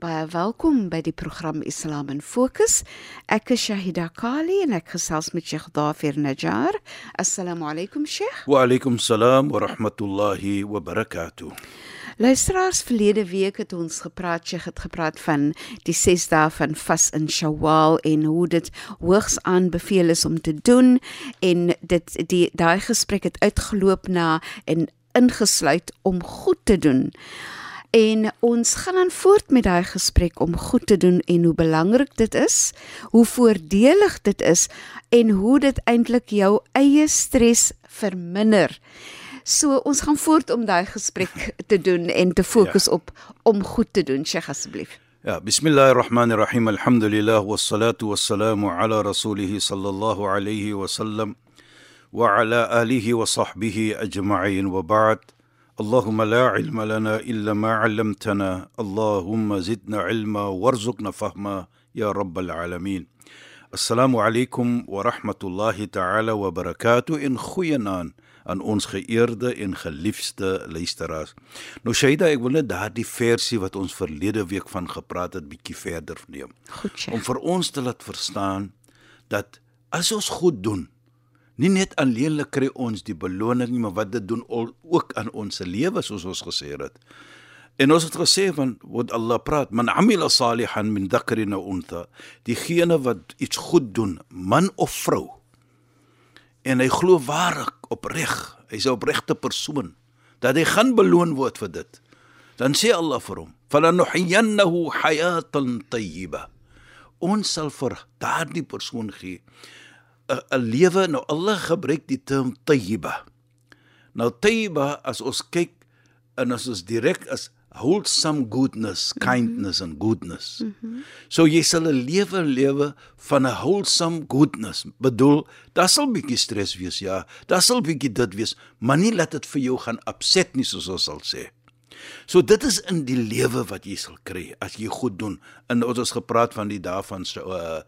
Baie welkom by die program Islam in Fokus. Ek is Shahida Kali en ek gesels met Sheikh Dafir Najjar. Assalamu alaykum Sheikh. Wa alaykum salaam wa rahmatullahi wa barakatuh. Luisteraars, verlede week het ons gepraat, Sheikh het gepraat van die 6 dae van vas in Shawwal en hoe dit hoogs aanbeveel is om te doen en dit die daai gesprek het uitgeloop na en ingesluit om goed te doen. En ons gaan dan voort met daai gesprek om goed te doen en hoe belangrik dit is, hoe voordelig dit is en hoe dit eintlik jou eie stres verminder. So ons gaan voort om daai gesprek te doen en te fokus ja. op om goed te doen, Sheikh asseblief. Ja, bismillahirrahmanirrahim. Alhamdulillah wassalatu wassalamu ala rasulih sallallahu alayhi wa sallam wa ala alihi wa sahbihi ajma'in wa ba'd. Ba اللهم لا علم لنا الا ما علمتنا اللهم زدنا علما وارزقنا فهما يا رب العالمين السلام عليكم ورحمه الله تعالى وبركاته in goeie naam aan ons geëerde en geliefde luisteraars. Nou Shaida, ek wil net daardie versie wat ons verlede week van gepraat het bietjie verder neem. Goed, Sheikh. Om vir ons te laat verstaan dat as ons goed doen, Nie net alleenlik kry ons die beloning nie, maar wat dit doen ook aan ons lewe soos ons gesê het. En ons het gesê van wat Allah praat, man amila salihan min dhakrin aw untha, diegene wat iets goed doen, man of vrou. En hy glo waarlik opreg, hy's 'n opregte persoon dat hy gaan beloon word vir dit. Dan sê Allah vir hom, "Falanuhyiyannahu hayatan tayyiba." Ons sal vir daardie persoon gee 'n lewe nou Allah gebruik die term tayyiba. Nou tayyiba as ons kyk en as ons direk as wholesome goodness, kindness mm -hmm. and goodness. Mm -hmm. So jy sal 'n lewe lewe van 'n wholesome goodness. Bedoel, daar sal bietjie stres wees, ja. Daar sal bietjie dit wees, maar nie laat dit vir jou gaan upset nie soos ons sal sê. So dit is in die lewe wat jy sal kry as jy goed doen. En ons het gepraat van die dae van so uh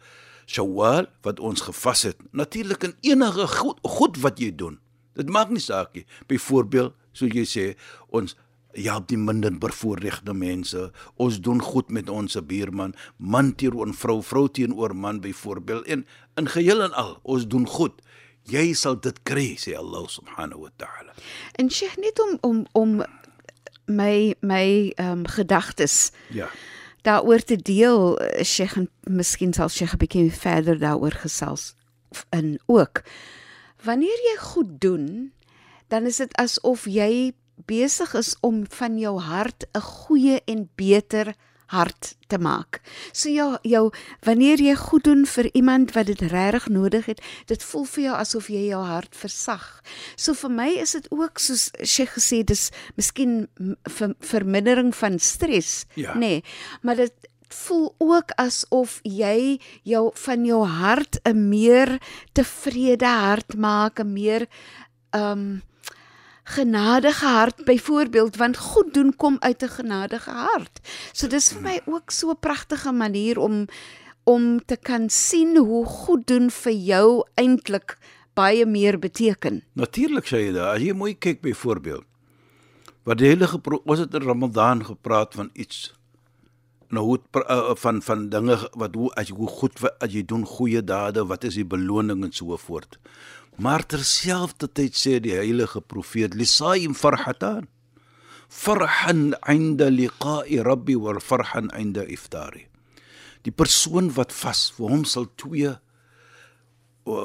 Shawwal wat ons gevas het. Natuurlik in enige goed, goed wat jy doen. Dit maak nie saak nie. Byvoorbeeld, so jy sê, ons help die minder bevoorregte mense. Ons doen goed met ons buurman, man teenoor vrou, vrou teenoor man byvoorbeeld. En in geheel en al, ons doen goed. Jy sal dit kry, sê Allah subhanahu wa ta'ala. En Sheikh net om om om my my ehm um, gedagtes. Ja daaroor te deel Sheikh en miskien sal Sheikh 'n bietjie verder daaroor gesels in ook. Wanneer jy goed doen dan is dit asof jy besig is om van jou hart 'n goeie en beter hart te maak. So jou jou wanneer jy goed doen vir iemand wat dit regtig nodig het, dit voel vir jou asof jy jou hart versag. So vir my is dit ook soos sy gesê dis miskien ver, vermindering van stres, ja. nê. Nee, maar dit voel ook asof jy jou van jou hart 'n meer tevrede hart maak, 'n meer ehm um, genadige hart byvoorbeeld want goed doen kom uit 'n genadige hart. So dis vir my ook so 'n pragtige manier om om te kan sien hoe goed doen vir jou eintlik baie meer beteken. Natuurlik sê jy daai, as jy mooi kyk byvoorbeeld wat die heilige ons het in Ramadan gepraat van iets nou hoe uh, van van dinge wat hoe as jy hoe goed as jy doen goeie dade, wat is die beloning en so voort. Maar terselfdertyd sê die heilige profeet lisaim farhatan farhan 'inda liqa'i rabbi wa farhan 'inda iftari. Die persoon wat vas vir hom sal twee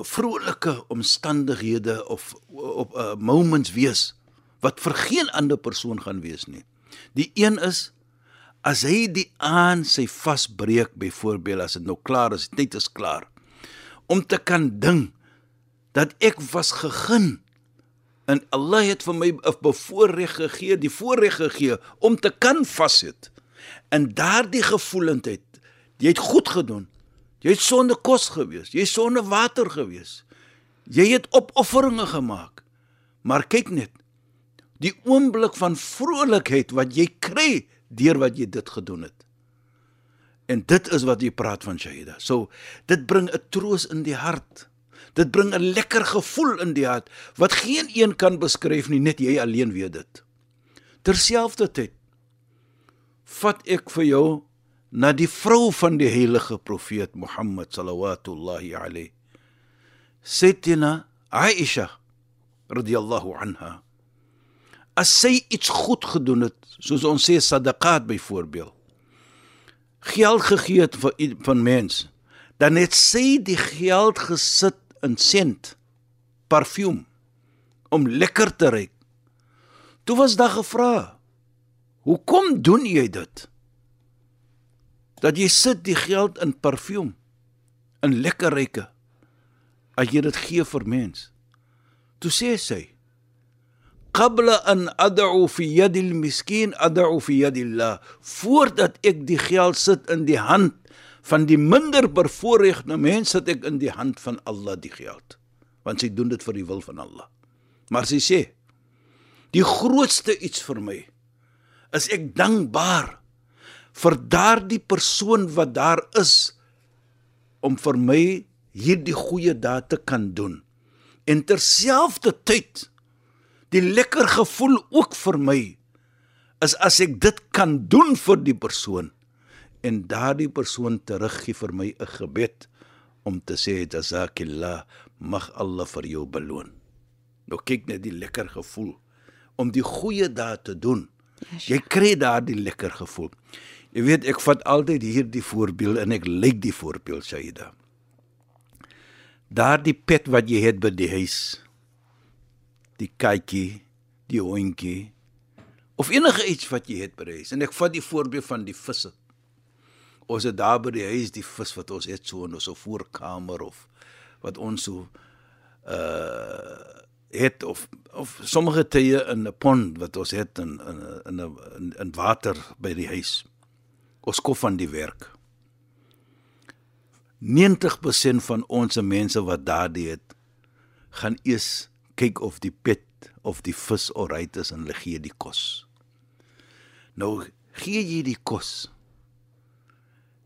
vrolike omstandighede of op uh, moments wees wat vir geen ander persoon gaan wees nie. Die een is as hy die aan sy vasbreek byvoorbeeld as dit nou klaar is, dit is klaar. Om te kan ding dat ek was gegun en Allah het vir my 'n bevoorreg gegee, die voorreg gegee om te kan vassit. En daardie gevoelendheid, jy het goed gedoen. Jy het sonder kos gewees, jy het sonder water gewees. Jy het opofferinge gemaak. Maar kyk net, die oomblik van vrolikheid wat jy kry deur wat jy dit gedoen het. En dit is wat jy praat van Shahida. So, dit bring 'n troos in die hart. Dit bring 'n lekker gevoel in die hart wat geen een kan beskryf nie, net jy alleen weet dit. Terselfdertyd vat ek vir jou na die vrou van die heilige profeet Mohammed sallallahu alayhi. Sayyidina Aisha radhiyallahu anha. As sy iets goed gedoen het, soos ons sê sadaqat byvoorbeeld, geld gegee het vir van mens, dan het sy die geld gesit in sent parfuum om lekker te ruik. Toe was daar gevra: "Hoekom doen jy dit?" Dat jy sit die geld in parfuum in lekker ruike as jy dit gee vir mens. Toe sê sy: "Qabla an ad'u fi yadi al-miskin ad'u fi yadi Allah." Voordat ek die geld sit in die hand van die minder bevoorregte mense het ek in die hand van Allah die geld. Want sy doen dit vir die wil van Allah. Maar sy sê die grootste iets vir my is ek dankbaar vir daardie persoon wat daar is om vir my hierdie goeie daad te kan doen. En terselfdertyd die lekker gevoel ook vir my is as ek dit kan doen vir die persoon en daardie persoon teruggee vir my 'n gebed om te sê jazakillah mag Allah vir jou beloon. Nou kyk net die lekker gevoel om die goeie daad te doen. Yes, jy kry daardie lekker gevoel. Jy weet ek vat altyd hierdie voorbeeld en ek lyk die voorbeeld Shaida. Daardie pet wat jy het by die huis. Die kykie, die hondjie of enige iets wat jy het by die huis en ek vat die voorbeeld van die visse ons het daar by die huis die vis wat ons het so in ons voorkamer of wat ons so uh het of of sommige tye in 'n pond wat ons het in in in 'n in water by die huis. Ons kof van die werk. 90% van ons mense wat daardie het gaan eers kyk of die pet of die vis alright is en hulle gee die kos. Nou gee jy die kos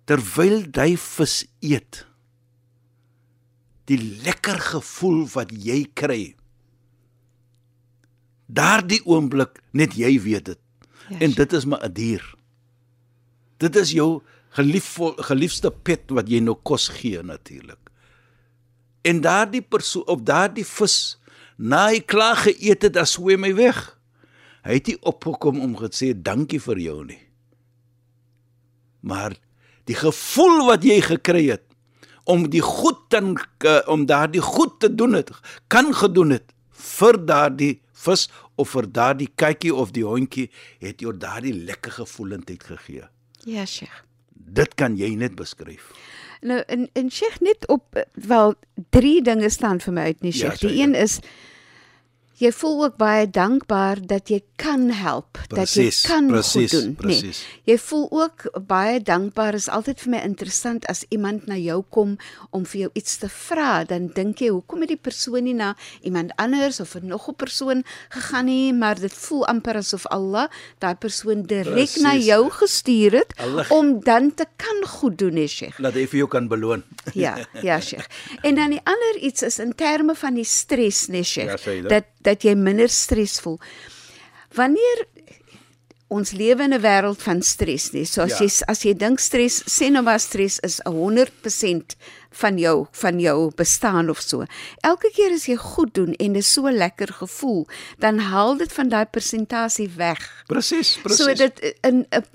terwyl jy vis eet die lekker gevoel wat jy kry daardie oomblik net jy weet dit yes. en dit is maar 'n dier dit is jou geliefde geliefde pet wat jy nou kos gee natuurlik en daardie persoon of daardie vis na hy klaar geëet het as swem hy weg hy het nie opgekom om gesê dankie vir jou nie maar die gevoel wat jy gekry het om die goed en om daardie goed te doen het kan gedoen het vir daardie vis of vir daardie kykie of die hondjie het jou daardie lekker gevoelendheid gegee. Ja, Sheikh. Dit kan jy net beskryf. Nou in in Sheikh net op wel drie dinge staan vir my uit nie Sheikh. Ja, die een is jy voel ook baie dankbaar dat jy kan help, precies, dat jy kan precies, goed doen. Precies. Nee, jy voel ook baie dankbaar. Is altyd vir my interessant as iemand na jou kom om vir jou iets te vra, dan dink jy, hoekom het die persoon nie na iemand anders of 'n nog 'n persoon gegaan nie, maar dit voel amper asof Allah daai persoon direk na jou gestuur het Allah. om dan te kan goed doen, hè, Sheikh. Laat hy vir jou kan beloon. ja, ja, Sheikh. En dan die ander iets is in terme van die stres, nee, Sheikh. Ja, dat dat jy minder stres voel. Wanneer ons lewe in 'n wêreld van stres, nee, so as ja. jy as jy dink stres, sê nou maar stres is 'n 100% van jou van jou bestaan of so. Elke keer as jy goed doen en dit so lekker gevoel, dan haal dit van daai persentasie weg. Presies, presies. So dit in 'n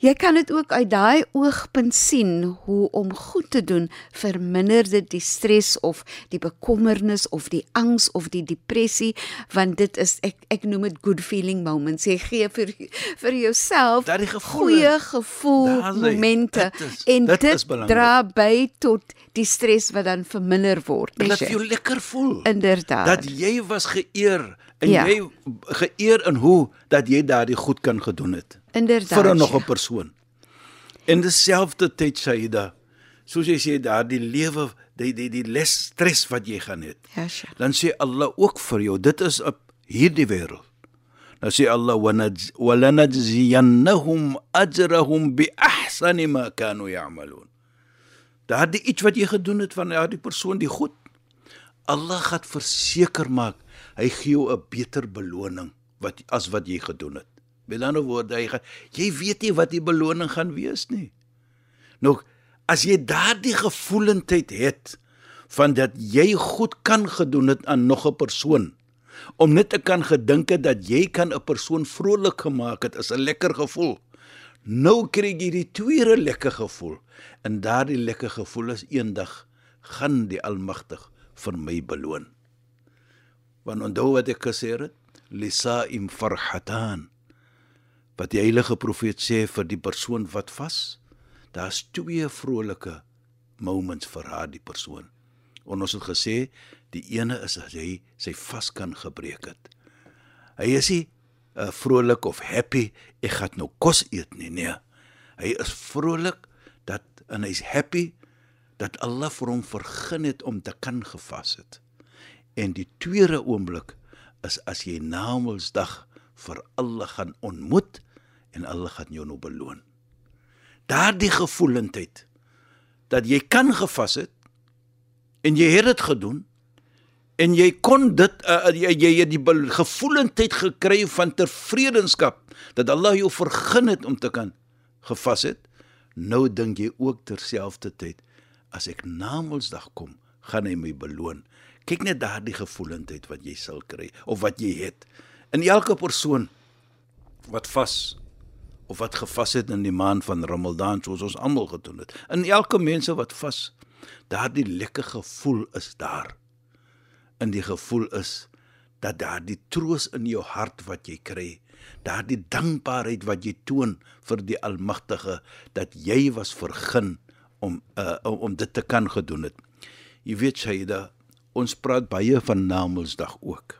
Jy kan dit ook uit daai oogpunt sien hoe om goed te doen verminder dit die stres of die bekommernis of die angs of die depressie want dit is ek ek noem dit good feeling moments. Jy gee vir vir jouself goeie gevoel daar is hy. momente Dit is- en dit dit dra by tot die stres wat dan verminder word. Laat Sjoe? jou lekker voel. Inderdaad. Dat jy was geëer en Ja. jy geëer in hoe dat jy daardie goed kan gedoen het Inderdaad. vir 'n nog. 'n persoon. In dieselfde tyd Saida, soos jy sê daardie lewe, die die die les stres wat jy gaan hê. Ja, sure. Dan sê Allah ook vir jou, dit is op hierdie wêreld. Dan sê Allah "Wanaj- walanajziyannahum ajrahum bi ahsani ma kanu ya'malun. Daardie iets wat jy gedoen het van daardie persoon die goed. Allah gaan verseker maak hy gee jou 'n beter beloning wat as wat jy gedoen het. Met ander woorde, hy gaan, jy weet nie wat die beloning gaan wees nie. Nou, as jy daardie gevoelendheid het van dat jy goed kan gedoen het aan nog 'n persoon om net te kan gedink het dat jy kan 'n persoon vrolik gemaak het, is 'n lekker gevoel. Nou kry jy die tweede lekker gevoel en daardie lekker gevoel is eendag gaan die Almagtig vir my beloon. Want onthou wat ek gesê het, lisaim farhatan. Wat die heilige profeet sê vir die persoon wat vas, daar's twee vrolike moments vir haar die persoon. En ons het gesê die ene is as hy sy vas kan gebreek het. Hy is nie uh, vrolik of happy ek gaan nou kos eet nie, nee. Hy is vrolik dat en hy's happy dat Allah vir hom vergun het om te kan gevas het. En die tweede oomblik is as jy na Mondsdag vir Allah gaan ontmoet en Allah gaan jou nou beloon. Daardie gevoelendheid dat jy kan gevas het en jy het dit gedoen en jy kon dit uh, jy jy het die gevoelendheid gekry van tevredenskap dat Allah jou vergun het om te kan gevas het nou dink jy ook terselfdertyd as ek na Mondsdag kom gaan hy my beloon kyk net daardie gevoelendheid wat jy sal kry of wat jy het in elke persoon wat vas of wat gevas het in die maand van Ramadan soos ons almal gedoen het. In elke mense wat vas, daardie lekker gevoel is daar. In die gevoel is dat daardie troos in jou hart wat jy kry, daardie dankbaarheid wat jy toon vir die Almagtige dat jy was vergun om uh, om dit te kan gedoen het. Jy weet Shaida, ons praat baie van Namedsdag ook.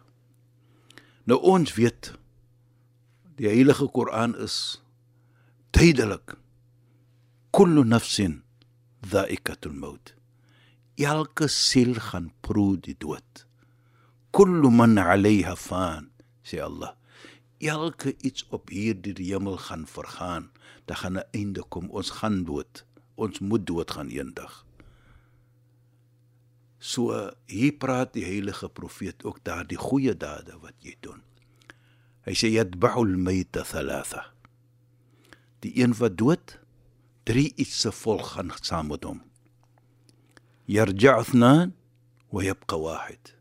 Nou ons weet die heilige Koran is duidelik. Kullu nafsin dha'iqatul maut. Elke siel gaan proe die dood. Kullu man 'alayha fan, sê Allah. Elke iets op hierdie hemel gaan vergaan. Daar gaan 'n einde kom. Ons gaan dood. Ons moet doodgaan eendag. So hier praat die heilige profeet ook daar die goeie dade wat jy doen. Hy sê yatba'ul mayta thalatha. Die een wat dood, drie iets se volg gaan saam met hom. Yarja'u ithnan wa yabqa wahid.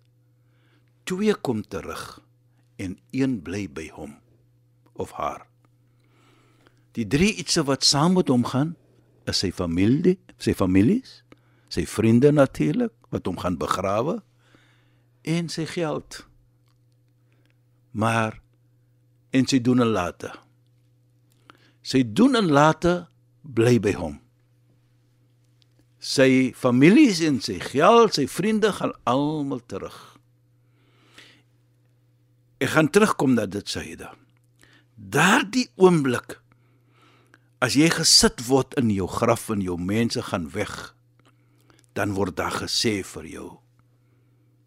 Twee kom terug en een bly by hom of haar. Die drie ietsie wat saam met hom gaan, is sy familie, sy families, sy vriende natuurlik wat hom gaan begrawe en sy geld. Maar en sy doen en late. Sy doen en late bly by hom. Sy families en sy geld, sy vriende gaan almal terug. Ek gaan terugkom na dit Saida. Daardie oomblik as jy gesit word in jou graf en jou mense gaan weg, dan word daar gesê vir jou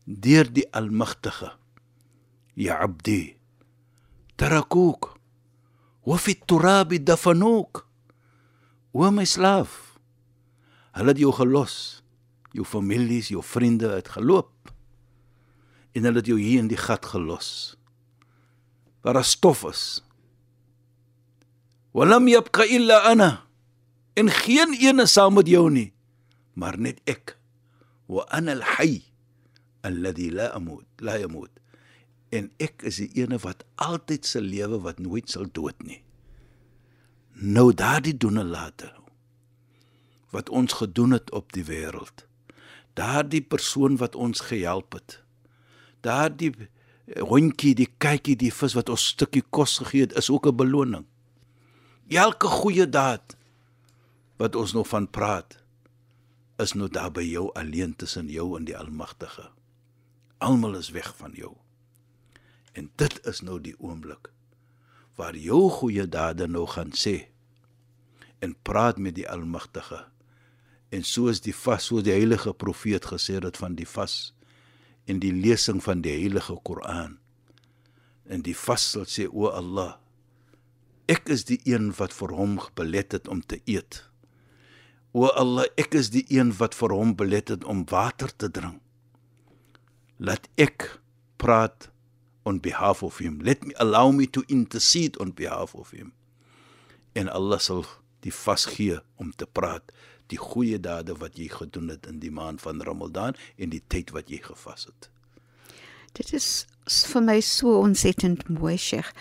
deur die Almagtige Ya abdi tarakook wa fi turab dafanook o my slaaf. Hulle het jou gelos jou families jou vriende het geloop en hulle het jou hier in die gat gelos waar daar stof is. Walam yabqa illa ana en geen een is saam met jou nie maar net ek wa ana al-hayy alladhi la amut la yamut en ek is die ene wat altyd se lewe wat nooit sal dood nie Nou daardie doen en late wat ons gedoen het op die wêreld. Daardie persoon wat ons gehelp het. Daardie hondjie, die kykie, die vis wat ons stukkie kos gegee het, is ook 'n beloning. Elke goeie daad wat ons nog van praat, is nou daar by jou alleen tussen jou en die Almagtige. Almal is weg van jou. En dit is nou die oomblik waar jou goeie dade nou gaan sê en praat met die Almagtige. En soos die vas, soos die heilige profeet gesê het van die vas en die lesing van die heilige Koran. En die vas sal sê o Allah, ek is die een wat vir hom belet het om te eet. O Allah, ek is die een wat vir hom belet het om water te drink. Laat ek praat on behalf of him. Let me allow me to intercede on behalf of him. En Allah sal die vas gee om te praat die goeie dade wat jy gedoen het in die maand van Ramadan en die tyd wat jy gevas het. Dit is vir my so ontsettend mooi, Sheikh.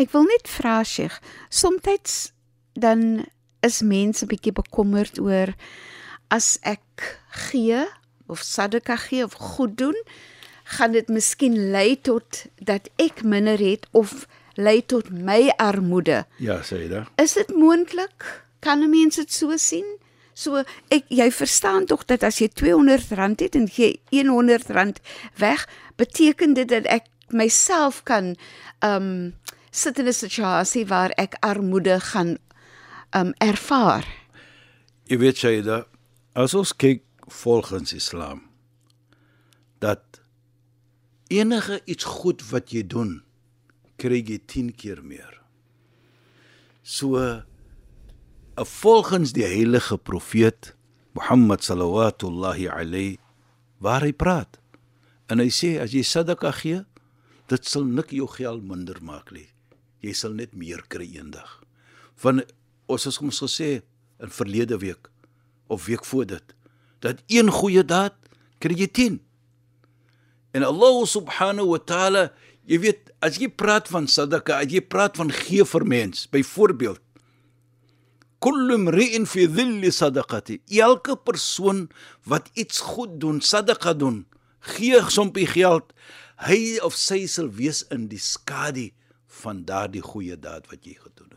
Ek wil net vra, Sheikh, soms dan is mense bietjie bekommerd oor as ek gee of sadaka gee of goed doen, gaan dit miskien lei tot dat ek minder het of lei tot my armoede. Ja, sê jy dit? Is dit moontlik? Kan 'n mens dit so sien? So ek jy verstaan tog dat as jy R200 het en gee R100 weg, beteken dit dat ek myself kan um sit in 'n situasie waar ek armoede gaan um ervaar. Jy weet jy da as ons kyk volgens Islam dat enige iets goed wat jy doen kry jy 10 keer meer. So volgens die heilige profeet Mohammed sallallahu alayhi waar hy praat. En hy sê as jy sadaka gee, dit sal nik jou geld minder maak nie. Jy sal net meer kry eendag. Want ons het ons gesê in verlede week of week voor dit dat een goeie daad kry jy 10. En Allah subhanahu wa ta'ala, jy weet, as jy praat van sadaka, as jy praat van gee vir mens, byvoorbeeld kullu mri'in fi dhilli sadaqati elke persoon wat iets goed doen sadaqa doen gee sompie geld hy of sy sal wees in die skadu van daardie goeie daad wat jy gedoen het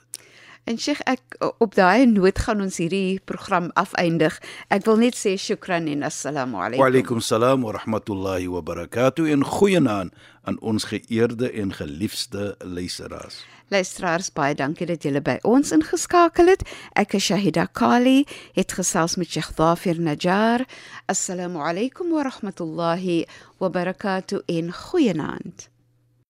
En Sheikh ek op daai noot gaan ons hierdie program afeindig. Ek wil net sê shukran en assalamu alaykum. Wa alaykum salaam wa rahmatullahi wa barakatuh en goeienaand aan ons geëerde en geliefde luisteraars. Luisteraars, baie dankie dat julle by ons ingeskakel het. Ek is Shahida Kali, het gesels met Sheikh Dafir Najjar. Assalamu alaykum wa rahmatullahi wa barakatuh en goeienaand.